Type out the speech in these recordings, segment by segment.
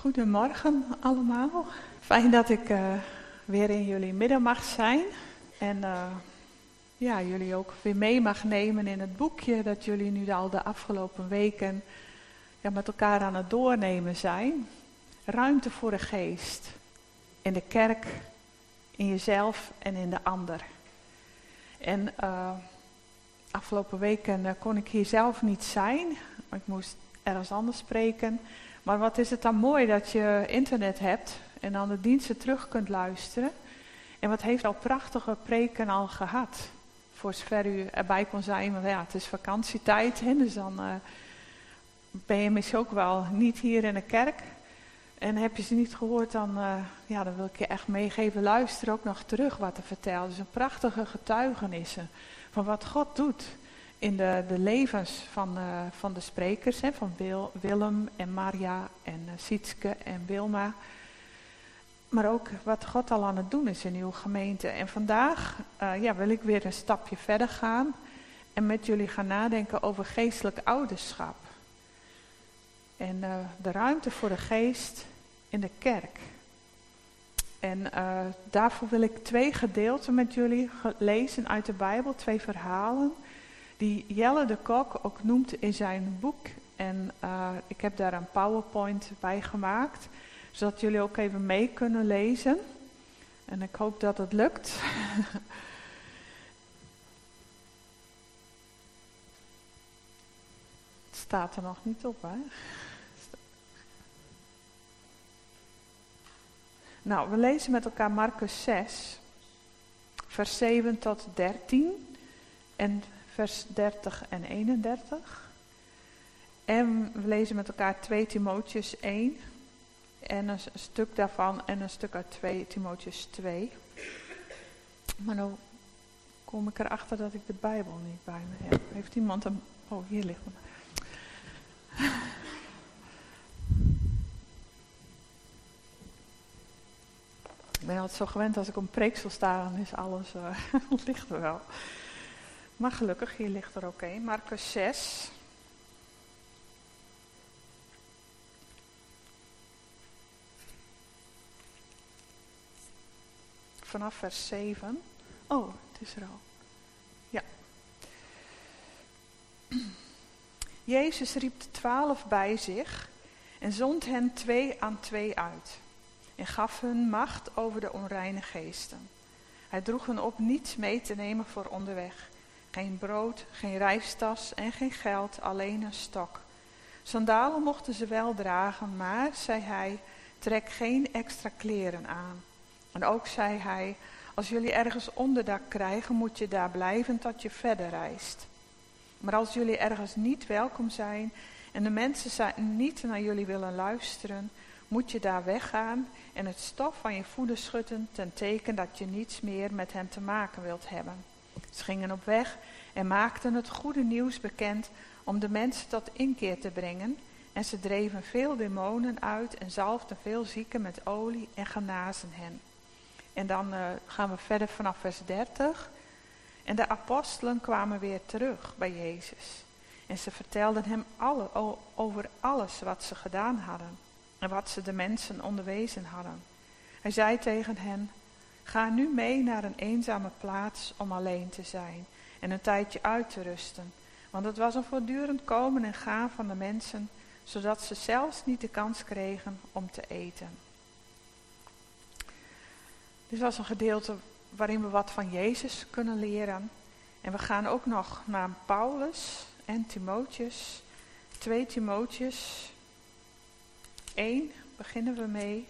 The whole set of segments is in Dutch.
Goedemorgen allemaal. Fijn dat ik uh, weer in jullie midden mag zijn. En uh, ja, jullie ook weer mee mag nemen in het boekje dat jullie nu al de afgelopen weken ja, met elkaar aan het doornemen zijn. Ruimte voor de geest. In de kerk, in jezelf en in de ander. En uh, afgelopen weken kon ik hier zelf niet zijn. Ik moest ergens anders spreken. Maar wat is het dan mooi dat je internet hebt en dan de diensten terug kunt luisteren. En wat heeft al prachtige preken al gehad. Voor zover u erbij kon zijn, want ja, het is vakantietijd. Hè, dus dan uh, ben je misschien ook wel niet hier in de kerk. En heb je ze niet gehoord, dan, uh, ja, dan wil ik je echt meegeven. Luister ook nog terug wat er vertelt. Dus een prachtige getuigenissen van wat God doet in de, de levens van, uh, van de sprekers, hè, van Wil, Willem en Maria en uh, Sietske en Wilma. Maar ook wat God al aan het doen is in uw gemeente. En vandaag uh, ja, wil ik weer een stapje verder gaan en met jullie gaan nadenken over geestelijk ouderschap. En de ruimte voor de geest in de kerk. En daarvoor wil ik twee gedeelten met jullie lezen uit de Bijbel, twee verhalen die Jelle de Kok ook noemt in zijn boek. En uh, ik heb daar een PowerPoint bij gemaakt, zodat jullie ook even mee kunnen lezen. En ik hoop dat het lukt. het staat er nog niet op, hè? Nou, we lezen met elkaar Marcus 6, vers 7 tot 13 en vers 30 en 31. En we lezen met elkaar 2 Timotheus 1 en een stuk daarvan en een stuk uit 2 Timotheus 2. Maar nu kom ik erachter dat ik de Bijbel niet bij me heb. Heeft iemand hem? Oh, hier ligt hem. Ik ben altijd zo gewend als ik op een preeksel sta, dan is alles, uh, ligt er wel. Maar gelukkig, hier ligt er ook een. Marcus 6. Vanaf vers 7. Oh, het is er al. Ja. Jezus riep de twaalf bij zich en zond hen twee aan twee uit. En gaf hun macht over de onreine geesten. Hij droeg hen op niets mee te nemen voor onderweg geen brood, geen reistas en geen geld, alleen een stok. Sandalen mochten ze wel dragen, maar, zei hij, trek geen extra kleren aan. En ook zei hij, als jullie ergens onderdak krijgen, moet je daar blijven tot je verder reist. Maar als jullie ergens niet welkom zijn en de mensen niet naar jullie willen luisteren, moet je daar weggaan en het stof van je voeten schudden ten teken dat je niets meer met hen te maken wilt hebben. Ze gingen op weg en maakten het goede nieuws bekend om de mensen tot inkeer te brengen. En ze dreven veel demonen uit en zalfden veel zieken met olie en genazen hen. En dan uh, gaan we verder vanaf vers 30. En de apostelen kwamen weer terug bij Jezus. En ze vertelden hem over alles wat ze gedaan hadden en wat ze de mensen onderwezen hadden. Hij zei tegen hen, ga nu mee naar een eenzame plaats om alleen te zijn en een tijdje uit te rusten. Want het was een voortdurend komen en gaan van de mensen, zodat ze zelfs niet de kans kregen om te eten. Dit was een gedeelte waarin we wat van Jezus kunnen leren. En we gaan ook nog naar Paulus en Timotheus. 2 Timotheus 1 beginnen we mee.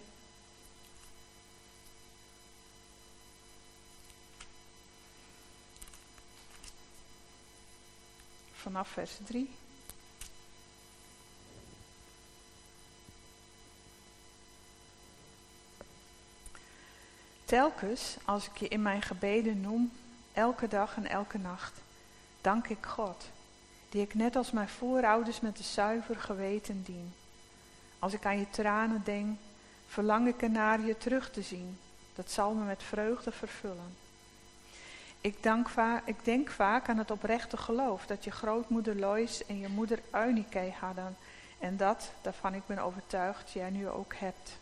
Vanaf vers 3. Telkens als ik je in mijn gebeden noem, elke dag en elke nacht, dank ik God, die ik net als mijn voorouders met een zuiver geweten dien. Als ik aan je tranen denk, verlang ik ernaar je terug te zien. Dat zal me met vreugde vervullen. Ik, ik denk vaak aan het oprechte geloof dat je grootmoeder Lois en je moeder Eunike hadden En dat, daarvan ik ben overtuigd, jij nu ook hebt.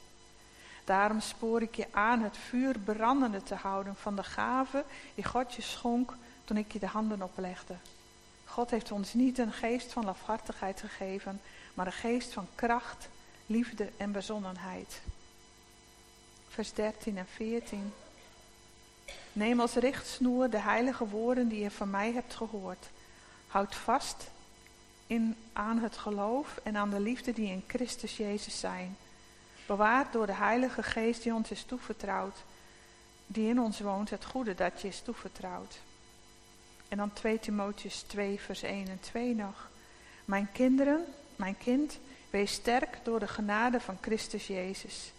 Daarom spoor ik je aan het vuur brandende te houden van de gave die God je schonk toen ik je de handen oplegde. God heeft ons niet een geest van lafhartigheid gegeven, maar een geest van kracht, liefde en bezonnenheid. Vers 13 en 14. Neem als richtsnoer de heilige woorden die je van mij hebt gehoord. Houd vast in, aan het geloof en aan de liefde die in Christus Jezus zijn. Bewaard door de Heilige Geest die ons is toevertrouwd, die in ons woont, het goede dat je is toevertrouwd. En dan 2 Timotheus 2, vers 1 en 2 nog. Mijn kinderen, mijn kind, wees sterk door de genade van Christus Jezus.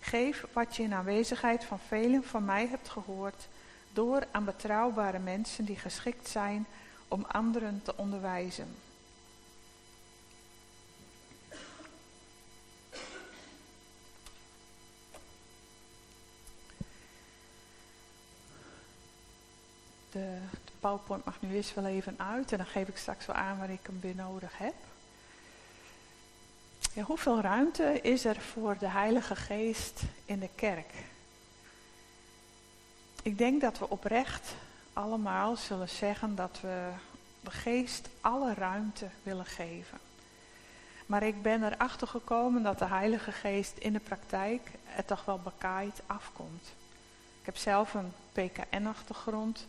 Geef wat je in aanwezigheid van velen van mij hebt gehoord, door aan betrouwbare mensen die geschikt zijn om anderen te onderwijzen. De, PowerPoint mag nu eens wel even uit en dan geef ik straks wel aan waar ik hem weer nodig heb. Ja, hoeveel ruimte is er voor de Heilige Geest in de kerk? Ik denk dat we oprecht allemaal zullen zeggen dat we de geest alle ruimte willen geven. Maar ik ben erachter gekomen dat de Heilige Geest in de praktijk er toch wel bekaaid afkomt. Ik heb zelf een PKN-achtergrond,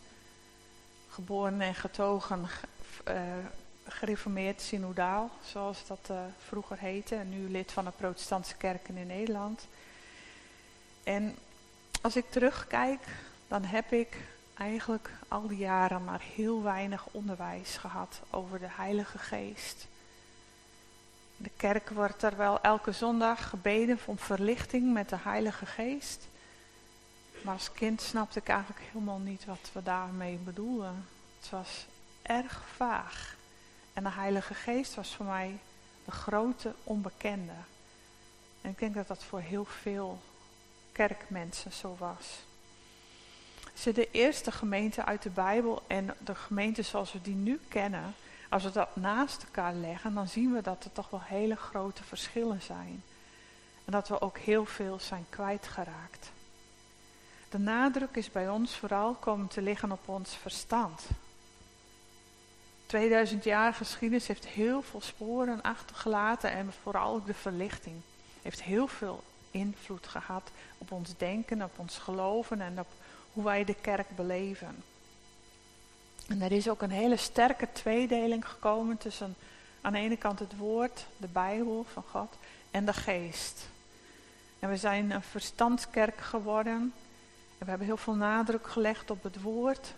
geboren en getogen, uh, gereformeerd synodaal, zoals dat uh, vroeger heette, en nu lid van de protestantse kerken in Nederland. En als ik terugkijk, dan heb ik eigenlijk al die jaren maar heel weinig onderwijs gehad over de Heilige Geest. De kerk wordt er wel elke zondag gebeden om verlichting met de Heilige Geest. Maar als kind snapte ik eigenlijk helemaal niet wat we daarmee bedoelden. Het was erg vaag. En de Heilige Geest was voor mij de grote onbekende. En ik denk dat dat voor heel veel kerkmensen zo was. Ze de eerste gemeente uit de Bijbel en de gemeente zoals we die nu kennen, als we dat naast elkaar leggen, dan zien we dat er toch wel hele grote verschillen zijn. En dat we ook heel veel zijn kwijtgeraakt. De nadruk is bij ons vooral komen te liggen op ons verstand. 2000 jaar geschiedenis heeft heel veel sporen achtergelaten en vooral ook de verlichting heeft heel veel invloed gehad op ons denken, op ons geloven en op hoe wij de kerk beleven. En er is ook een hele sterke tweedeling gekomen tussen aan de ene kant het woord, de Bijbel van God en de geest. En we zijn een verstandskerk geworden en we hebben heel veel nadruk gelegd op het woord,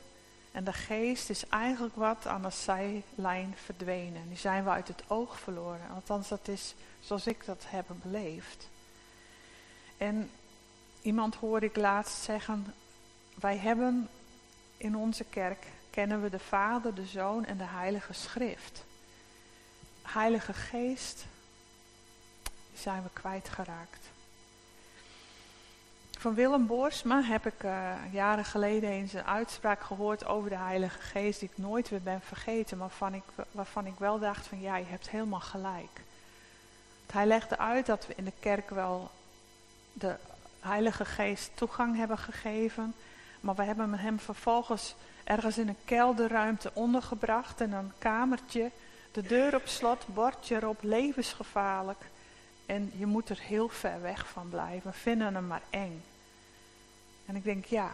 en de geest is eigenlijk wat aan de zijlijn verdwenen. Nu zijn we uit het oog verloren. Althans, dat is zoals ik dat heb beleefd. En iemand hoorde ik laatst zeggen, wij hebben in onze kerk, kennen we de Vader, de Zoon en de Heilige Schrift. Heilige Geest zijn we kwijtgeraakt. Van Willem Boersma heb ik uh, jaren geleden eens een uitspraak gehoord over de Heilige Geest die ik nooit weer ben vergeten, maar waarvan ik, waarvan ik wel dacht van ja, je hebt helemaal gelijk. Hij legde uit dat we in de kerk wel de Heilige Geest toegang hebben gegeven, maar we hebben hem vervolgens ergens in een kelderruimte ondergebracht in een kamertje, de deur op slot, bordje erop, levensgevaarlijk. En je moet er heel ver weg van blijven, we vinden hem maar eng. En ik denk, ja,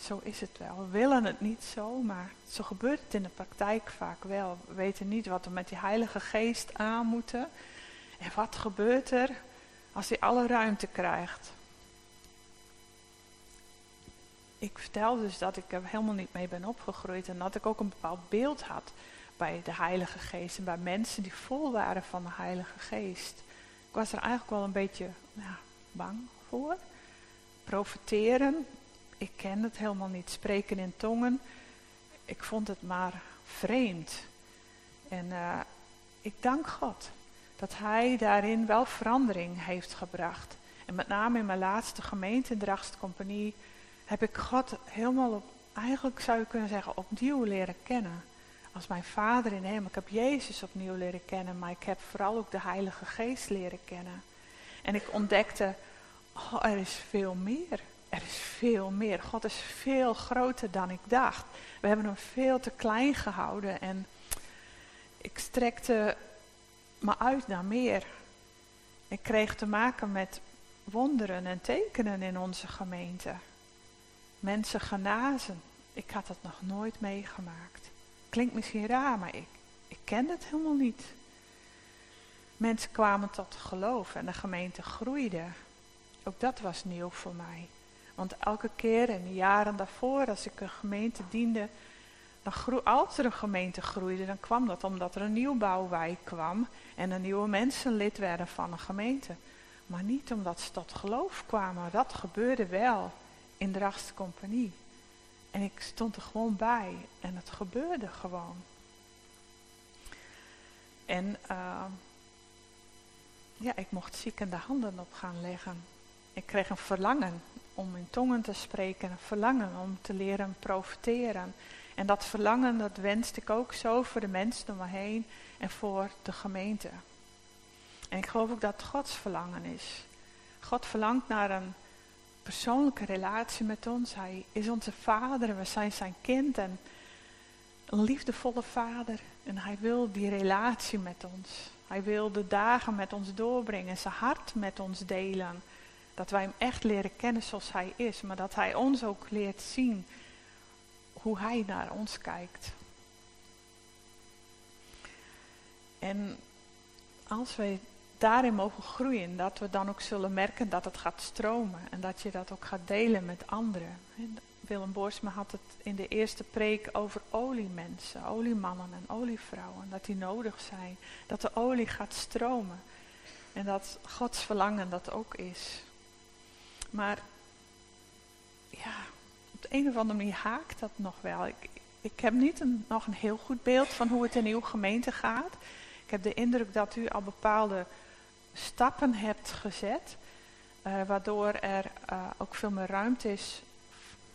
zo is het wel. We willen het niet zo, maar zo gebeurt het in de praktijk vaak wel. We weten niet wat we met die Heilige Geest aan moeten. En wat gebeurt er als hij alle ruimte krijgt? Ik vertel dus dat ik er helemaal niet mee ben opgegroeid en dat ik ook een bepaald beeld had bij de Heilige Geest en bij mensen die vol waren van de Heilige Geest. Ik was er eigenlijk wel een beetje bang voor profeteren. Ik ken het helemaal niet. Spreken in tongen. Ik vond het maar vreemd. En uh, ik dank God dat Hij daarin wel verandering heeft gebracht. En met name in mijn laatste gemeente, Dragst Compagnie, heb ik God helemaal op, eigenlijk zou je kunnen zeggen, opnieuw leren kennen. als mijn vader in hem. Ik heb Jezus opnieuw leren kennen, maar ik heb vooral ook de Heilige Geest leren kennen. En ik ontdekte, oh, er is veel meer. Er is veel meer. God is veel groter dan ik dacht. We hebben hem veel te klein gehouden en ik strekte me uit naar meer. Ik kreeg te maken met wonderen en tekenen in onze gemeente. Mensen genazen. Ik had het nog nooit meegemaakt. Klinkt misschien raar, maar ik, ik kende het helemaal niet. Mensen kwamen tot geloof en de gemeente groeide. Ook dat was nieuw voor mij. Want elke keer in de jaren daarvoor, als ik een gemeente diende, dan groe, als er een gemeente groeide, dan kwam dat omdat er een nieuwbouwwijk kwam en er nieuwe mensen lid werden van een gemeente. Maar niet omdat ze tot geloof kwamen. Dat gebeurde wel in de Compagnie. En ik stond er gewoon bij en het gebeurde gewoon. En uh, ja, ik mocht zieken de handen op gaan leggen. Ik kreeg een verlangen om in tongen te spreken, een verlangen om te leren profiteren. En dat verlangen, dat wenste ik ook zo voor de mensen om me heen en voor de gemeente. En ik geloof ook dat Gods verlangen is. God verlangt naar een persoonlijke relatie met ons. Hij is onze vader we zijn zijn kind en een liefdevolle vader. En hij wil die relatie met ons. Hij wil de dagen met ons doorbrengen, zijn hart met ons delen. Dat wij hem echt leren kennen zoals hij is, maar dat hij ons ook leert zien hoe hij naar ons kijkt. En als wij daarin mogen groeien, dat we dan ook zullen merken dat het gaat stromen en dat je dat ook gaat delen met anderen. Willem Boersma had het in de eerste preek over oliemensen, oliemannen en olievrouwen, dat die nodig zijn, dat de olie gaat stromen en dat Gods verlangen dat ook is. Maar ja, op de een of andere manier haakt dat nog wel. Ik, ik heb niet een, nog een heel goed beeld van hoe het in uw gemeente gaat. Ik heb de indruk dat u al bepaalde stappen hebt gezet, uh, waardoor er uh, ook veel meer ruimte is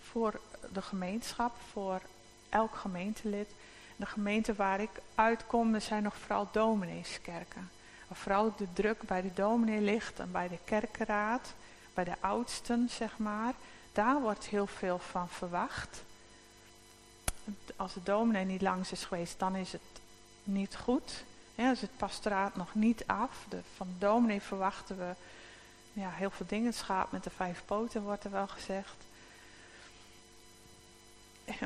voor de gemeenschap, voor elk gemeentelid. De gemeente waar ik uitkom, er zijn nog vooral domineeskerken. Waar vooral de druk bij de dominee ligt en bij de kerkenraad, bij de oudsten, zeg maar. Daar wordt heel veel van verwacht. Als de dominee niet langs is geweest, dan is het niet goed. Ja, dus het pastoraat nog niet af. Van de dominee verwachten we ja, heel veel dingen. Het schaap met de vijf poten wordt er wel gezegd.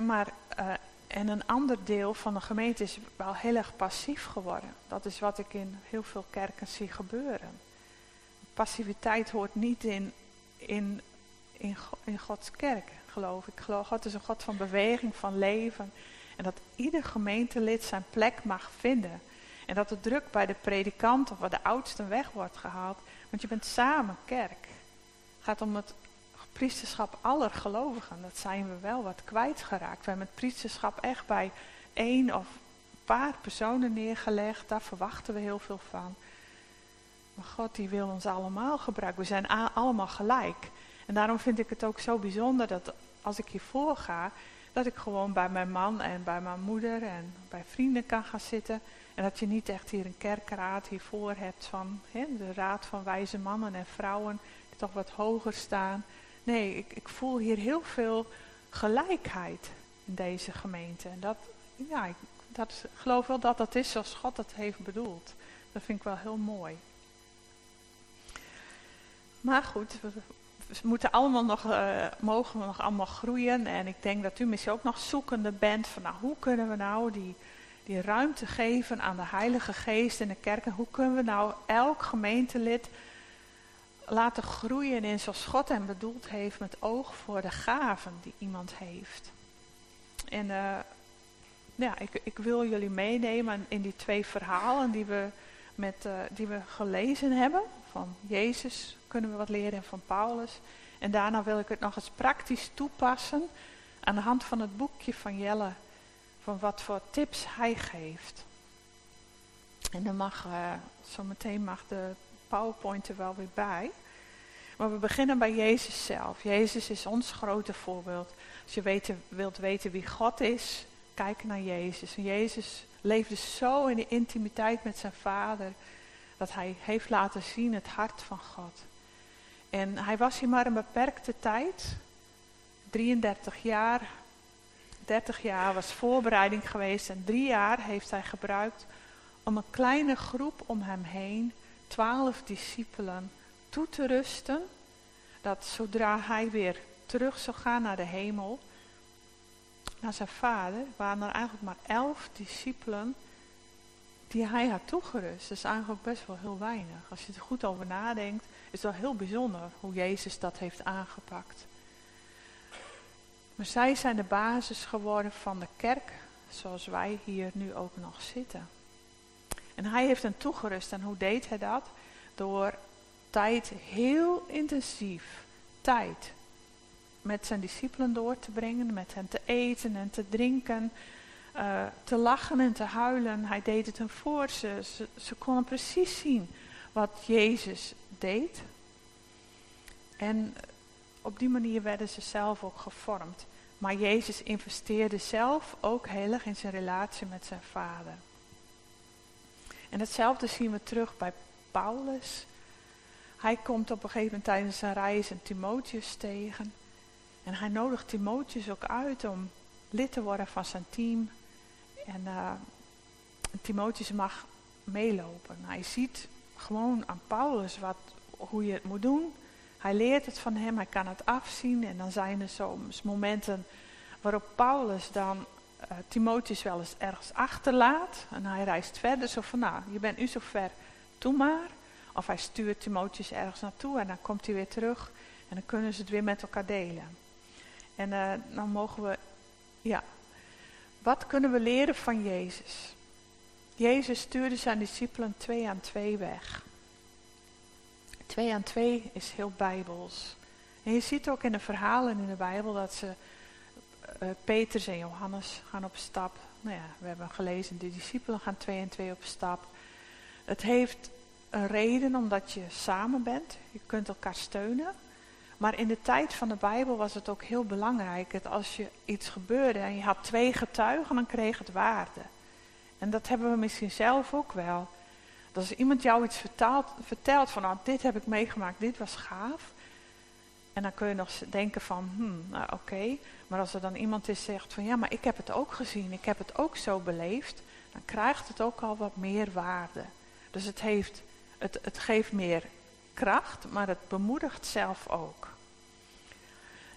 Maar, uh, en een ander deel van de gemeente is wel heel erg passief geworden. Dat is wat ik in heel veel kerken zie gebeuren. Passiviteit hoort niet in, in, in, in Gods kerk, geloof ik. God is een God van beweging, van leven. En dat ieder gemeentelid zijn plek mag vinden. En dat de druk bij de predikant of bij de oudsten weg wordt gehaald. Want je bent samen kerk. Het gaat om het priesterschap aller gelovigen. Dat zijn we wel wat kwijtgeraakt. We hebben het priesterschap echt bij één of een paar personen neergelegd. Daar verwachten we heel veel van. Maar God die wil ons allemaal gebruiken. We zijn allemaal gelijk. En daarom vind ik het ook zo bijzonder dat als ik hiervoor ga, dat ik gewoon bij mijn man en bij mijn moeder en bij vrienden kan gaan zitten. En dat je niet echt hier een kerkraad hiervoor hebt van hè, de raad van wijze mannen en vrouwen die toch wat hoger staan. Nee, ik, ik voel hier heel veel gelijkheid in deze gemeente. En dat, ja, ik dat, geloof wel dat dat is zoals God het heeft bedoeld. Dat vind ik wel heel mooi. Maar goed, we, moeten allemaal nog, uh, mogen we nog allemaal groeien. En ik denk dat u misschien ook nog zoekende bent van nou, hoe kunnen we nou die die ruimte geven aan de Heilige Geest in de kerk. En hoe kunnen we nou elk gemeentelid laten groeien in zoals God hem bedoeld heeft met oog voor de gaven die iemand heeft. En uh, ja, ik, ik, wil jullie meenemen in die twee verhalen die we, met, uh, die we gelezen hebben. Van Jezus kunnen we wat leren en van Paulus. En daarna wil ik het nog eens praktisch toepassen aan de hand van het boekje van Jelle van wat voor tips hij geeft. En dan mag, uh, zometeen mag de PowerPoint er wel weer bij. Maar we beginnen bij Jezus zelf. Jezus is ons grote voorbeeld. Als je wilt weten wie God is, kijken naar Jezus. En Jezus leefde zo in de intimiteit met zijn vader, dat hij heeft laten zien het hart van God. En hij was hier maar een beperkte tijd, 33 jaar. 30 jaar was voorbereiding geweest en drie jaar heeft hij gebruikt om een kleine groep om hem heen, twaalf discipelen, toe te rusten. Dat zodra hij weer terug zou gaan naar de hemel, naar zijn vader, waren er eigenlijk maar elf discipelen die hij had toegerust. Dat is eigenlijk best wel heel weinig. Als je er goed over nadenkt, is wel heel bijzonder hoe Jezus dat heeft aangepakt. Maar zij zijn de basis geworden van de kerk, zoals wij hier nu ook nog zitten. En hij heeft hen toegerust. En hoe deed hij dat? Door tijd heel intensief, tijd met zijn discipelen door te brengen, met hen te eten en te drinken, uh, te lachen en te huilen. Hij deed het hen voor ze. ze. Ze konden precies zien wat Jezus deed. En op die manier werden ze zelf ook gevormd. Maar Jezus investeerde zelf ook heel erg in zijn relatie met zijn vader. En hetzelfde zien we terug bij Paulus. Hij komt op een gegeven moment tijdens zijn reis een Timotheus tegen. En hij nodigt Timotheus ook uit om lid te worden van zijn team. En uh, Timotheus mag meelopen. Hij ziet gewoon aan Paulus wat, hoe je het moet doen. Hij leert het van hem, hij kan het afzien. En dan zijn er soms momenten waarop Paulus dan uh, Timotheus wel eens ergens achterlaat. En hij reist verder, zo van nou, je bent u zo ver, doe maar. Of hij stuurt Timotheus ergens naartoe en dan komt hij weer terug. En dan kunnen ze het weer met elkaar delen. En uh, dan mogen we, ja, wat kunnen we leren van Jezus? Jezus stuurde zijn discipelen twee aan twee weg. Twee aan twee is heel bijbels. En je ziet ook in de verhalen in de Bijbel dat ze, uh, Petrus en Johannes gaan op stap. Nou ja, we hebben gelezen, de discipelen gaan twee en twee op stap. Het heeft een reden omdat je samen bent. Je kunt elkaar steunen. Maar in de tijd van de Bijbel was het ook heel belangrijk dat als je iets gebeurde en je had twee getuigen, dan kreeg het waarde. En dat hebben we misschien zelf ook wel. Dat als iemand jou iets vertelt, vertelt van nou, dit heb ik meegemaakt, dit was gaaf. En dan kun je nog denken van, hmm, nou oké. Maar als er dan iemand is zegt van ja, maar ik heb het ook gezien, ik heb het ook zo beleefd. Dan krijgt het ook al wat meer waarde. Dus het, heeft, het, het geeft meer kracht, maar het bemoedigt zelf ook.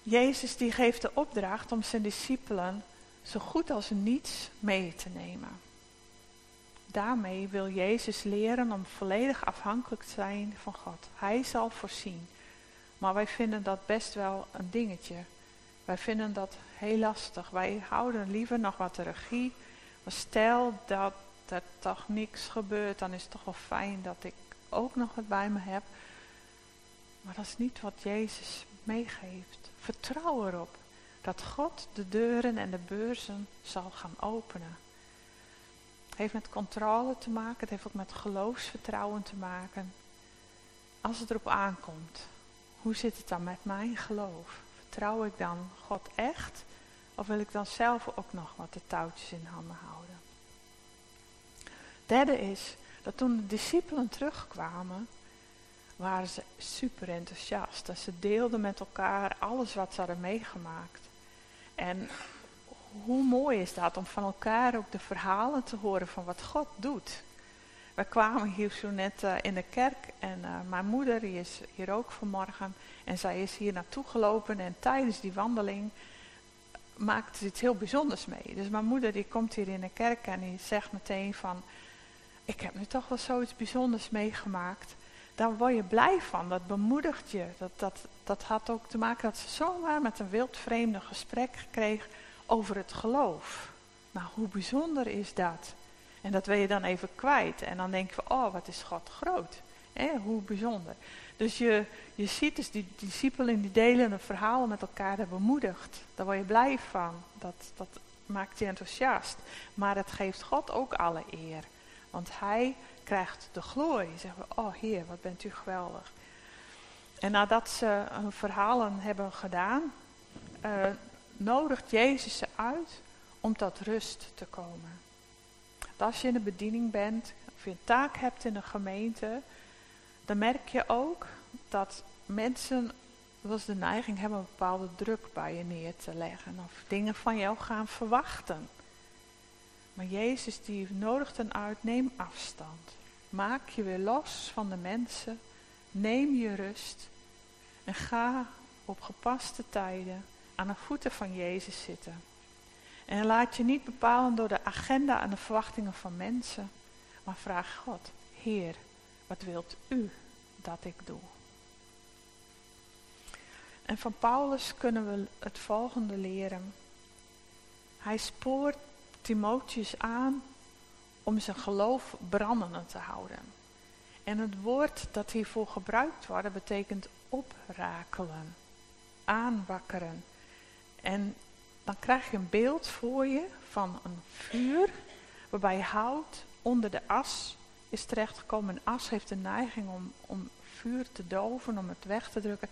Jezus die geeft de opdracht om zijn discipelen zo goed als niets mee te nemen. Daarmee wil Jezus leren om volledig afhankelijk te zijn van God. Hij zal voorzien. Maar wij vinden dat best wel een dingetje. Wij vinden dat heel lastig. Wij houden liever nog wat de regie. Maar stel dat er toch niks gebeurt, dan is het toch wel fijn dat ik ook nog wat bij me heb. Maar dat is niet wat Jezus meegeeft. Vertrouw erop dat God de deuren en de beurzen zal gaan openen. Het heeft met controle te maken, het heeft ook met geloofsvertrouwen te maken. Als het erop aankomt, hoe zit het dan met mijn geloof? Vertrouw ik dan God echt? Of wil ik dan zelf ook nog wat de touwtjes in handen houden? Derde is dat toen de discipelen terugkwamen, waren ze super enthousiast. En ze deelden met elkaar alles wat ze hadden meegemaakt. En hoe mooi is dat om van elkaar ook de verhalen te horen van wat God doet. We kwamen hier zo net uh, in de kerk en uh, mijn moeder die is hier ook vanmorgen. En zij is hier naartoe gelopen en tijdens die wandeling maakte ze iets heel bijzonders mee. Dus mijn moeder die komt hier in de kerk en die zegt meteen van... Ik heb nu toch wel zoiets bijzonders meegemaakt daar word je blij van. Dat bemoedigt je. Dat, dat, dat had ook te maken dat ze zomaar met een wildvreemde gesprek kreeg over het geloof. Nou, hoe bijzonder is dat? En dat wil je dan even kwijt. En dan denk je oh, wat is God groot. Hoe bijzonder. Dus je, je ziet dus die discipelen die delen een verhaal met elkaar, dat bemoedigt. Daar word je blij van. Dat, dat maakt je enthousiast. Maar het geeft God ook alle eer. Want hij krijgt de glorie. Zeggen we, oh Heer, wat bent u geweldig. En nadat ze hun verhalen hebben gedaan, uh, nodigt Jezus ze uit om tot rust te komen. Als je in de bediening bent, of je een taak hebt in een gemeente, dan merk je ook dat mensen wel de neiging hebben een bepaalde druk bij je neer te leggen of dingen van jou gaan verwachten. Maar Jezus die nodigt hen uit, neem afstand. Maak je weer los van de mensen, neem je rust en ga op gepaste tijden aan de voeten van Jezus zitten. En laat je niet bepalen door de agenda en de verwachtingen van mensen, maar vraag God, Heer, wat wilt u dat ik doe? En van Paulus kunnen we het volgende leren. Hij spoort Timotheus aan om zijn geloof brandende te houden. En het woord dat hiervoor gebruikt wordt, betekent oprakelen, aanwakkeren. En dan krijg je een beeld voor je van een vuur waarbij hout onder de as is terechtgekomen. Een as heeft de neiging om, om vuur te doven, om het weg te drukken.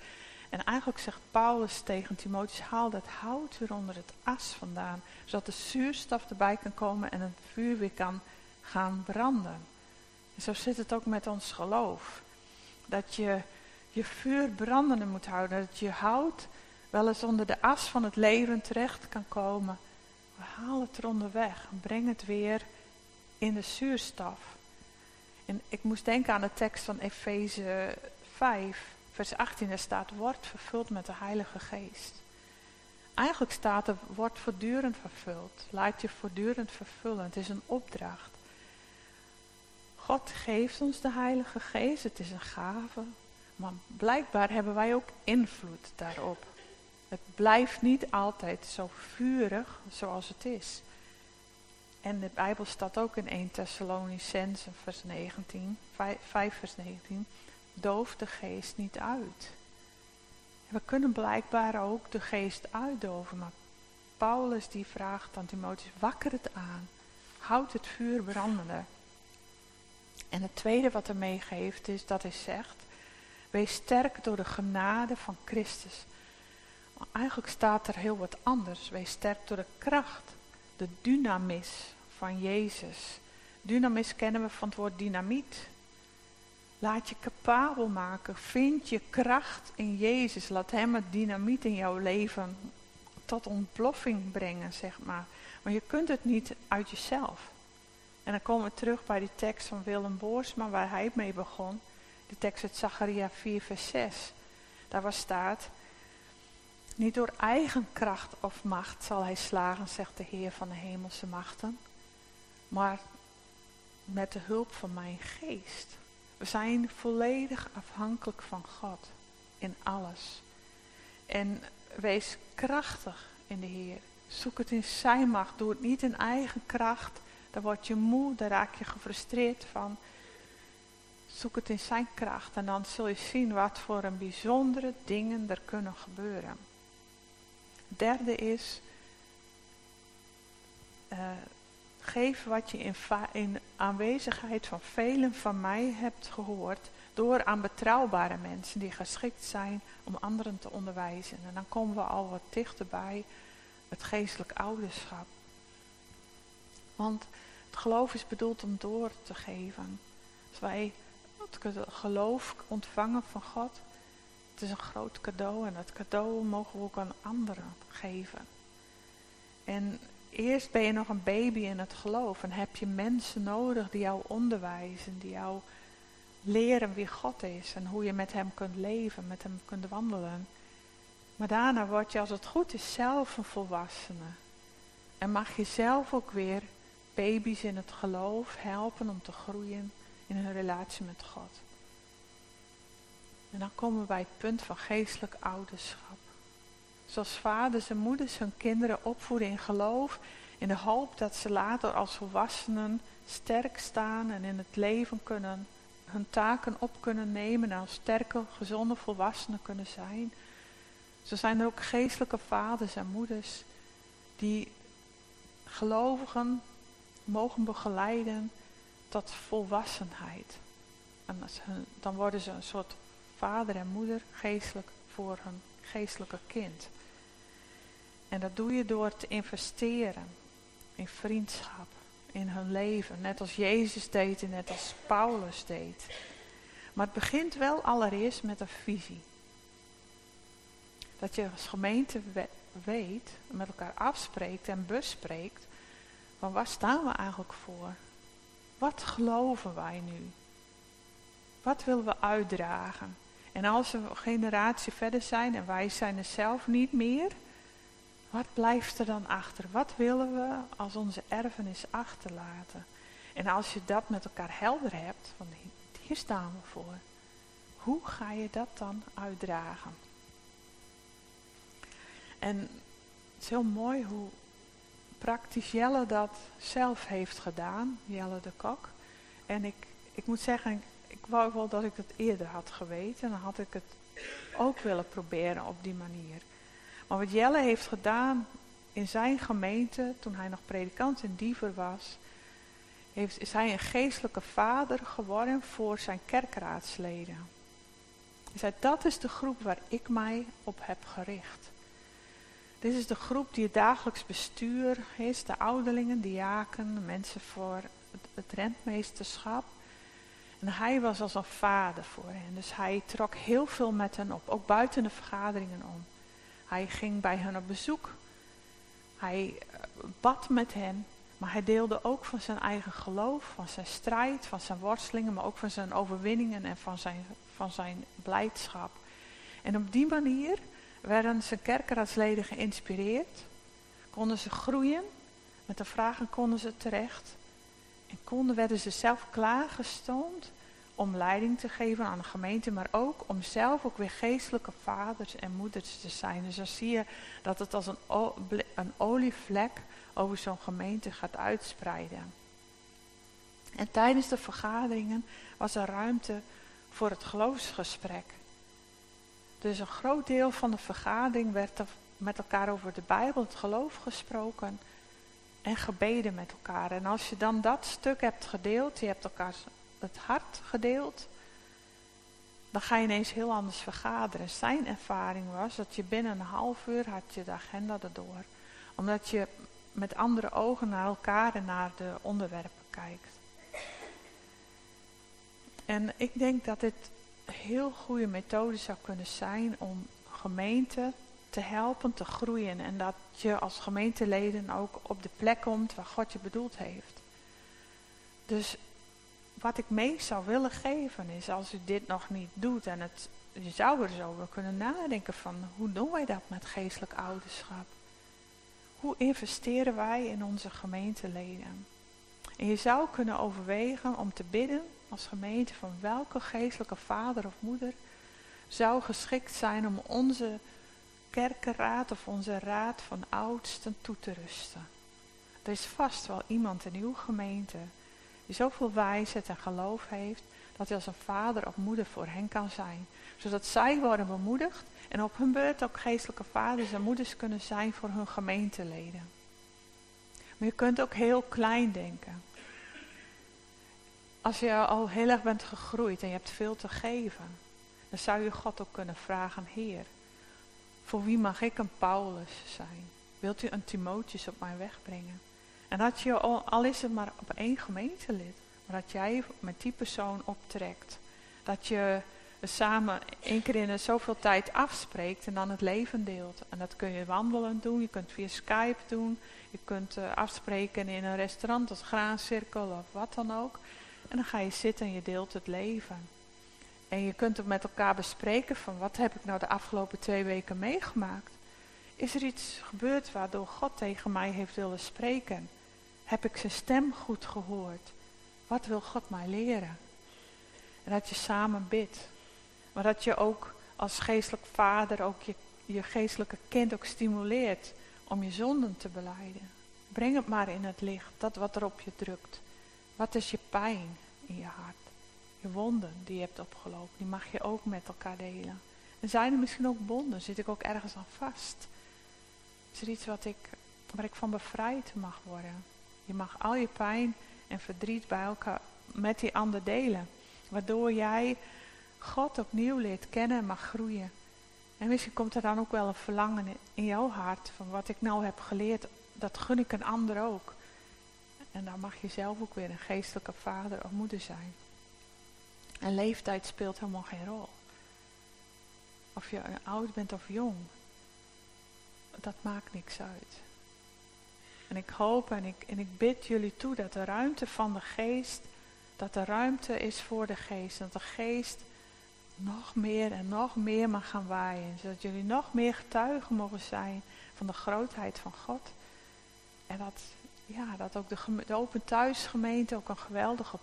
En eigenlijk zegt Paulus tegen Timotheus, haal dat hout weer onder het as vandaan. Zodat de zuurstof erbij kan komen en het vuur weer kan gaan branden. En zo zit het ook met ons geloof. Dat je je vuur brandende moet houden. Dat je hout wel eens onder de as van het leven terecht kan komen. We halen het eronder weg en breng het weer in de zuurstof. En ik moest denken aan de tekst van Efeze 5, vers 18. Daar staat, wordt vervuld met de Heilige Geest. Eigenlijk staat er, wordt voortdurend vervuld. Laat je voortdurend vervullen. Het is een opdracht. God geeft ons de Heilige Geest. Het is een gave. Maar blijkbaar hebben wij ook invloed daarop. Het blijft niet altijd zo vurig zoals het is. En de Bijbel staat ook in 1 Thessalonicense vers 19, 5, vers 19, doof de geest niet uit. We kunnen blijkbaar ook de geest uitdoven, maar Paulus die vraagt aan Timotheus, wakker het aan, houd het vuur brandende. En het tweede wat hij meegeeft is dat hij zegt, wees sterk door de genade van Christus. Eigenlijk staat er heel wat anders. Wees sterk door de kracht, de dynamis van Jezus. Dynamis kennen we van het woord dynamiet. Laat je capabel maken. Vind je kracht in Jezus. Laat hem het dynamiet in jouw leven tot ontploffing brengen, zeg maar. Maar je kunt het niet uit jezelf. En dan komen we terug bij die tekst van Willem Boorsma, waar hij mee begon. De tekst uit Zacharia 4, vers 6. Daar was staat, niet door eigen kracht of macht zal hij slagen, zegt de Heer van de hemelse machten, maar met de hulp van mijn geest. We zijn volledig afhankelijk van God in alles. En wees krachtig in de Heer. Zoek het in zijn macht. Doe het niet in eigen kracht. Dan word je moe, daar raak je gefrustreerd van. Zoek het in zijn kracht en dan zul je zien wat voor een bijzondere dingen er kunnen gebeuren. Derde is, uh, geef wat je in, in aanwezigheid van velen van mij hebt gehoord, door aan betrouwbare mensen die geschikt zijn om anderen te onderwijzen. En dan komen we al wat dichterbij het geestelijk ouderschap. Want het geloof is bedoeld om door te geven. Als wij het geloof ontvangen van God, het is een groot cadeau en dat cadeau mogen we ook aan anderen geven. En eerst ben je nog een baby in het geloof en heb je mensen nodig die jou onderwijzen, die jou leren wie God is en hoe je met hem kunt leven, met hem kunt wandelen. Maar daarna word je als het goed is zelf een volwassene. En mag je zelf ook weer baby's in het geloof helpen om te groeien in hun relatie met God. En dan komen we bij het punt van geestelijk ouderschap. Zoals vaders en moeders hun kinderen opvoeden in geloof, in de hoop dat ze later als volwassenen sterk staan en in het leven kunnen hun taken op kunnen nemen en als sterke, gezonde volwassenen kunnen zijn. Zo zijn er ook geestelijke vaders en moeders die gelovigen mogen begeleiden tot volwassenheid. En dan worden ze een soort vader en moeder geestelijk voor hun geestelijke kind. En dat doe je door te investeren in vriendschap, in hun leven. Net als Jezus deed en net als Paulus deed. Maar het begint wel allereerst met een visie. Dat je als gemeente weet, met elkaar afspreekt en bespreekt, van waar staan we eigenlijk voor? Wat geloven wij nu? Wat willen we uitdragen? En als we een generatie verder zijn en wij zijn er zelf niet meer, wat blijft er dan achter? Wat willen we als onze erfenis achterlaten? En als je dat met elkaar helder hebt, van hier staan we voor. Hoe ga je dat dan uitdragen? En het is heel mooi hoe praktisch Jelle dat zelf heeft gedaan, Jelle de Kok. En ik, ik moet zeggen, ik wou wel dat ik het eerder had geweten. Dan had ik het ook willen proberen op die manier. Maar wat Jelle heeft gedaan in zijn gemeente, toen hij nog predikant in Diever was, heeft, is hij een geestelijke vader geworden voor zijn kerkraadsleden. Hij zei, dat is de groep waar ik mij op heb gericht. Dit is de groep die het dagelijks bestuur is, de ouderlingen, diaken, mensen voor het rentmeesterschap. En hij was als een vader voor hen. Dus hij trok heel veel met hen op, ook buiten de vergaderingen om. Hij ging bij hen op bezoek. Hij eh, bad met hen. Maar hij deelde ook van zijn eigen geloof, van zijn strijd, van zijn worstelingen, maar ook van zijn overwinningen en van zijn, van zijn blijdschap. En op die manier werden zijn kerkraadsleden geïnspireerd, konden ze groeien, met de vragen konden ze terecht en konden, werden ze zelf klaargestoomd om leiding te geven aan de gemeente, maar ook om zelf ook weer geestelijke vaders en moeders te zijn. Dus dan zie je dat het als een, een olievlek over zo'n gemeente gaat uitspreiden. En tijdens de vergaderingen was er ruimte voor het geloofsgesprek. Dus een groot deel van de vergadering werd er met elkaar over de Bijbel, het geloof gesproken en gebeden met elkaar. En als je dan dat stuk hebt gedeeld, je hebt elkaar het hart gedeeld, dan ga je ineens heel anders vergaderen. Zijn ervaring was dat je binnen een half uur had je de agenda erdoor. Omdat je met andere ogen naar elkaar en naar de onderwerpen kijkt. En ik denk dat dit heel goede methode zou kunnen zijn om gemeenten te helpen te groeien. En dat je als gemeenteleden ook op de plek komt waar God je bedoeld heeft. Dus wat ik mee zou willen geven is, als u dit nog niet doet en het, je zou er zo over kunnen nadenken van, hoe doen wij dat met geestelijk ouderschap? Hoe investeren wij in onze gemeenteleden? En je zou kunnen overwegen om te bidden als gemeente van welke geestelijke vader of moeder zou geschikt zijn om onze kerkenraad of onze raad van oudsten toe te rusten. Er is vast wel iemand in uw gemeente die zoveel wijsheid en geloof heeft, dat hij als een vader of moeder voor hen kan zijn. Zodat zij worden bemoedigd en op hun beurt ook geestelijke vaders en moeders kunnen zijn voor hun gemeenteleden. Maar je kunt ook heel klein denken. Als je al heel erg bent gegroeid en je hebt veel te geven, dan zou je God ook kunnen vragen, Heer, voor wie mag ik een Paulus zijn? Wilt u een Timotheus op mijn weg brengen? En dat je, al is het maar op één gemeentelid, maar dat jij met die persoon optrekt. Dat je samen één keer in zoveel tijd afspreekt en dan het leven deelt. En dat kun je wandelend doen, je kunt via Skype doen, je kunt uh, afspreken in een restaurant als graancirkel of wat dan ook. En dan ga je zitten en je deelt het leven. En je kunt het met elkaar bespreken van wat heb ik nou de afgelopen twee weken meegemaakt. Is er iets gebeurd waardoor God tegen mij heeft willen spreken? Heb ik zijn stem goed gehoord? Wat wil God mij leren? En dat je samen bidt. Maar dat je ook als geestelijk vader ook je, je geestelijke kind ook stimuleert om je zonden te beleiden. Breng het maar in het licht, dat wat er op je drukt. Wat is je pijn in je hart? Je wonden die je hebt opgelopen, die mag je ook met elkaar delen. En zijn er misschien ook bonden? Zit ik ook ergens aan vast? Is er iets wat ik, waar ik van bevrijd mag worden? Je mag al je pijn en verdriet bij elkaar met die ander delen. Waardoor jij God opnieuw leert kennen en mag groeien. En misschien komt er dan ook wel een verlangen in jouw hart van wat ik nou heb geleerd, dat gun ik een ander ook. En dan mag je zelf ook weer een geestelijke vader of moeder zijn. En leeftijd speelt helemaal geen rol. Of je oud bent of jong. Dat maakt niks uit. En ik hoop en ik, en ik bid jullie toe dat de ruimte van de geest, dat er ruimte is voor de geest. Dat de geest nog meer en nog meer mag gaan waaien. Zodat jullie nog meer getuigen mogen zijn van de grootheid van God. En dat, ja, dat ook de, de Open Thuisgemeente ook een geweldige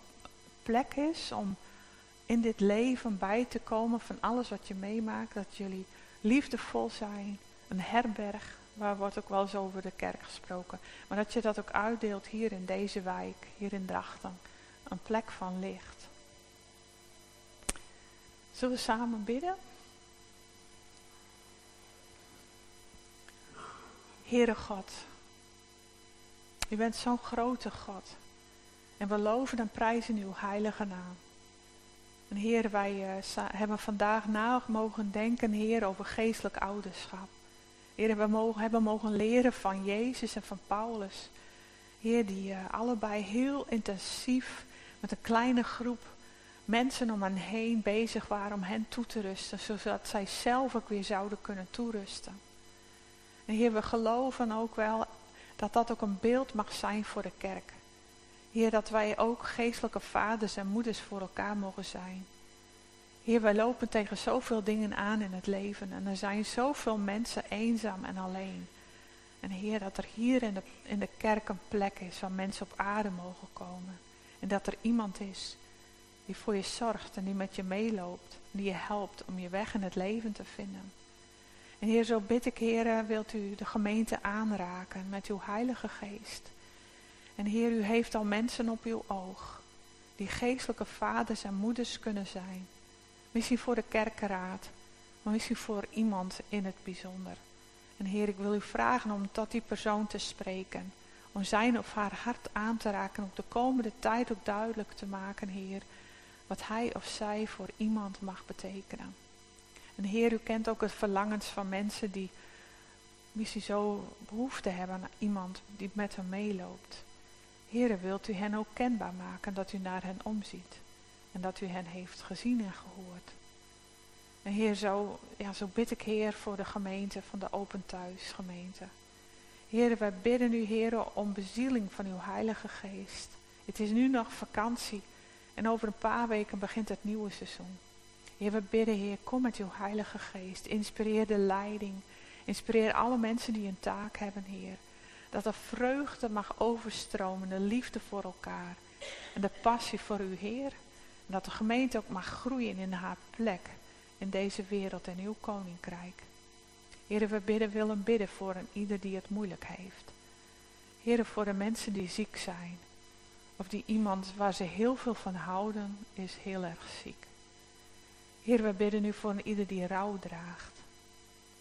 plek is om in dit leven bij te komen van alles wat je meemaakt. Dat jullie liefdevol zijn, een herberg, waar wordt ook wel eens over de kerk gesproken. Maar dat je dat ook uitdeelt hier in deze wijk, hier in Drachten. Een plek van licht. Zullen we samen bidden? Heere God, u bent zo'n grote God. En we loven en prijzen uw heilige naam. En Heer, wij uh, hebben vandaag na mogen denken, Heer, over geestelijk ouderschap. Heer, we mogen, hebben mogen leren van Jezus en van Paulus. Heer, die uh, allebei heel intensief met een kleine groep mensen om hen heen bezig waren om hen toe te rusten, zodat zij zelf ook weer zouden kunnen toerusten. En Heer, we geloven ook wel dat dat ook een beeld mag zijn voor de kerk. Heer, dat wij ook geestelijke vaders en moeders voor elkaar mogen zijn. Heer, wij lopen tegen zoveel dingen aan in het leven en er zijn zoveel mensen eenzaam en alleen. En Heer, dat er hier in de, in de kerk een plek is waar mensen op aarde mogen komen. En dat er iemand is die voor je zorgt en die met je meeloopt. Die je helpt om je weg in het leven te vinden. En Heer, zo bid ik, Heer, wilt u de gemeente aanraken met uw Heilige Geest. En Heer, u heeft al mensen op uw oog. Die geestelijke vaders en moeders kunnen zijn. Misschien voor de kerkenraad. Maar misschien voor iemand in het bijzonder. En Heer, ik wil u vragen om tot die persoon te spreken. Om zijn of haar hart aan te raken. Om de komende tijd ook duidelijk te maken, Heer wat hij of zij voor iemand mag betekenen. En Heer, u kent ook het verlangens van mensen die misschien zo behoefte hebben aan iemand die met hen meeloopt. Heer, wilt u hen ook kenbaar maken dat u naar hen omziet en dat u hen heeft gezien en gehoord. En Heer, zo, ja, zo bid ik Heer voor de gemeente, van de Open Thuis gemeente. Heer, wij bidden u Heer om bezieling van uw Heilige Geest. Het is nu nog vakantie. En over een paar weken begint het nieuwe seizoen. Heer, we bidden, Heer, kom met uw Heilige Geest. Inspireer de leiding. Inspireer alle mensen die een taak hebben, Heer. Dat er vreugde mag overstromen, de liefde voor elkaar. En de passie voor uw Heer. En dat de gemeente ook mag groeien in haar plek in deze wereld en uw koninkrijk. Heer, we bidden, willen bidden voor een ieder die het moeilijk heeft. Heer, voor de mensen die ziek zijn. Of die iemand waar ze heel veel van houden, is heel erg ziek. Heer, we bidden nu voor een ieder die rouw draagt.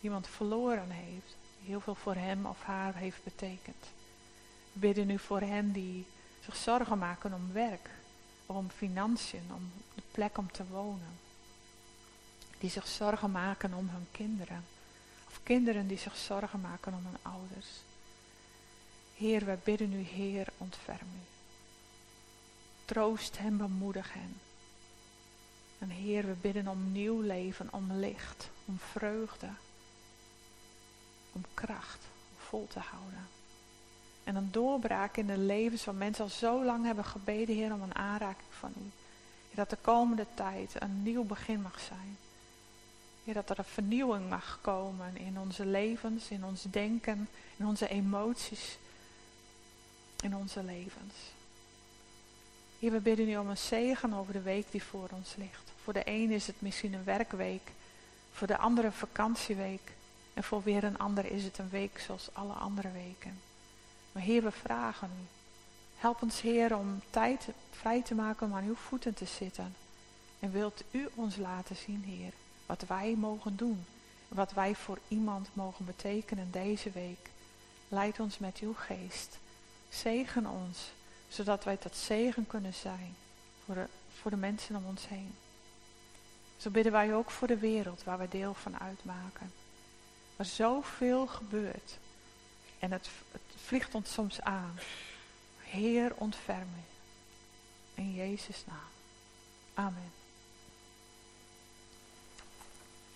Iemand verloren heeft, die heel veel voor hem of haar heeft betekend. We bidden nu voor hen die zich zorgen maken om werk, om financiën, om de plek om te wonen. Die zich zorgen maken om hun kinderen. Of kinderen die zich zorgen maken om hun ouders. Heer, we bidden u, Heer, ontferm u. Troost hen, bemoedig hen. En Heer, we bidden om nieuw leven, om licht, om vreugde, om kracht, om vol te houden. En een doorbraak in de levens van mensen al zo lang hebben gebeden, Heer, om een aanraking van U. dat de komende tijd een nieuw begin mag zijn. Heer, dat er een vernieuwing mag komen in onze levens, in ons denken, in onze emoties, in onze levens. Heer, we bidden u om een zegen over de week die voor ons ligt. Voor de een is het misschien een werkweek, voor de andere een vakantieweek. En voor weer een ander is het een week zoals alle andere weken. Maar Heer, we vragen u. Help ons, Heer, om tijd vrij te maken om aan uw voeten te zitten. En wilt u ons laten zien, Heer, wat wij mogen doen. Wat wij voor iemand mogen betekenen deze week. Leid ons met uw geest. Zegen ons zodat wij tot zegen kunnen zijn voor de, voor de mensen om ons heen. Zo bidden wij ook voor de wereld waar we deel van uitmaken. Waar zoveel gebeurt. En het, vliegt ons soms aan. Heer, ontferm u. In Jezus' naam. Amen.